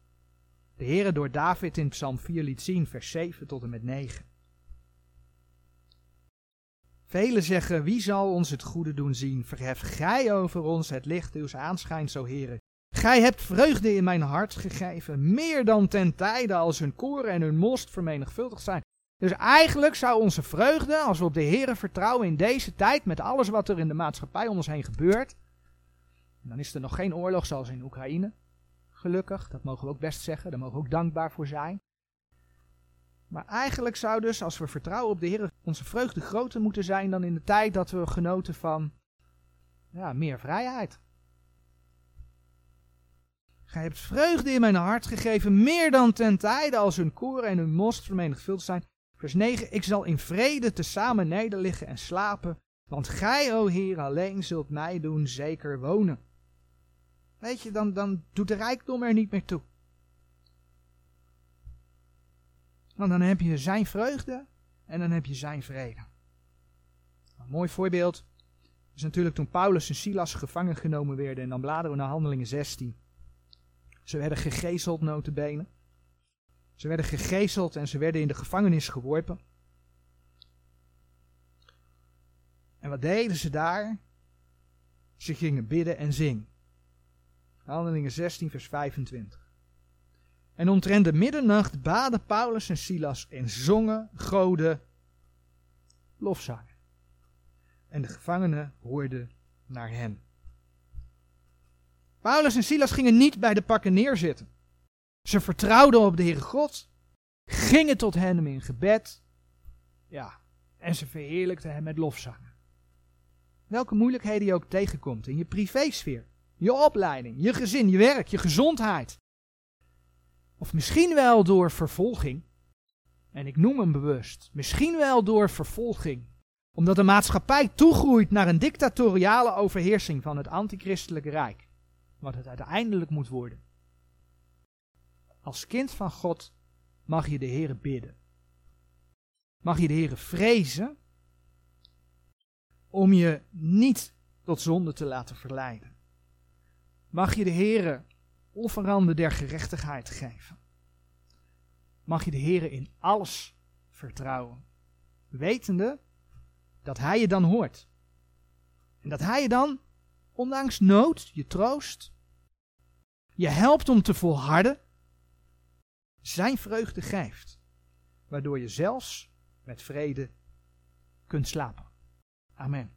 de Heer door David in Psalm 4 liet zien, vers 7 tot en met 9. Velen zeggen, wie zal ons het goede doen zien? Verhef gij over ons het licht uws aanschijns, o Heere. Gij hebt vreugde in mijn hart gegeven, meer dan ten tijde als hun koren en hun most vermenigvuldigd zijn. Dus eigenlijk zou onze vreugde, als we op de Heer vertrouwen in deze tijd, met alles wat er in de maatschappij om ons heen gebeurt, dan is er nog geen oorlog zoals in Oekraïne, gelukkig, dat mogen we ook best zeggen, daar mogen we ook dankbaar voor zijn. Maar eigenlijk zou dus, als we vertrouwen op de Heer, onze vreugde groter moeten zijn dan in de tijd dat we genoten van ja, meer vrijheid. Gij hebt vreugde in mijn hart gegeven, meer dan ten tijde als hun koren en hun most vermenigvuldigd zijn. Vers 9, ik zal in vrede tezamen nederliggen en slapen, want gij, o Heer, alleen zult mij doen zeker wonen. Weet je, dan, dan doet de rijkdom er niet meer toe. Want dan heb je zijn vreugde en dan heb je zijn vrede. Een mooi voorbeeld is natuurlijk toen Paulus en Silas gevangen genomen werden. En dan bladeren we naar handelingen 16. Ze werden gegezeld notabene. Ze werden gegezeld en ze werden in de gevangenis geworpen. En wat deden ze daar? Ze gingen bidden en zingen. Handelingen 16 vers 25. En omtrent de middernacht baden Paulus en Silas en zongen goden lofzangen. En de gevangenen hoorden naar hen. Paulus en Silas gingen niet bij de pakken neerzitten. Ze vertrouwden op de Heere God, gingen tot hem in gebed, ja, en ze verheerlijkten hem met lofzangen. Welke moeilijkheden je ook tegenkomt in je privésfeer, je opleiding, je gezin, je werk, je gezondheid, of misschien wel door vervolging. En ik noem hem bewust. Misschien wel door vervolging. Omdat de maatschappij toegroeit naar een dictatoriale overheersing van het antichristelijke rijk. Wat het uiteindelijk moet worden. Als kind van God mag je de Heere bidden. Mag je de Heere vrezen om je niet tot zonde te laten verleiden. Mag je de Heere offeranden der gerechtigheid geven. Mag je de Heer in alles vertrouwen, wetende dat Hij je dan hoort. En dat Hij je dan, ondanks nood, je troost, je helpt om te volharden, Zijn vreugde geeft, waardoor je zelfs met vrede kunt slapen. Amen.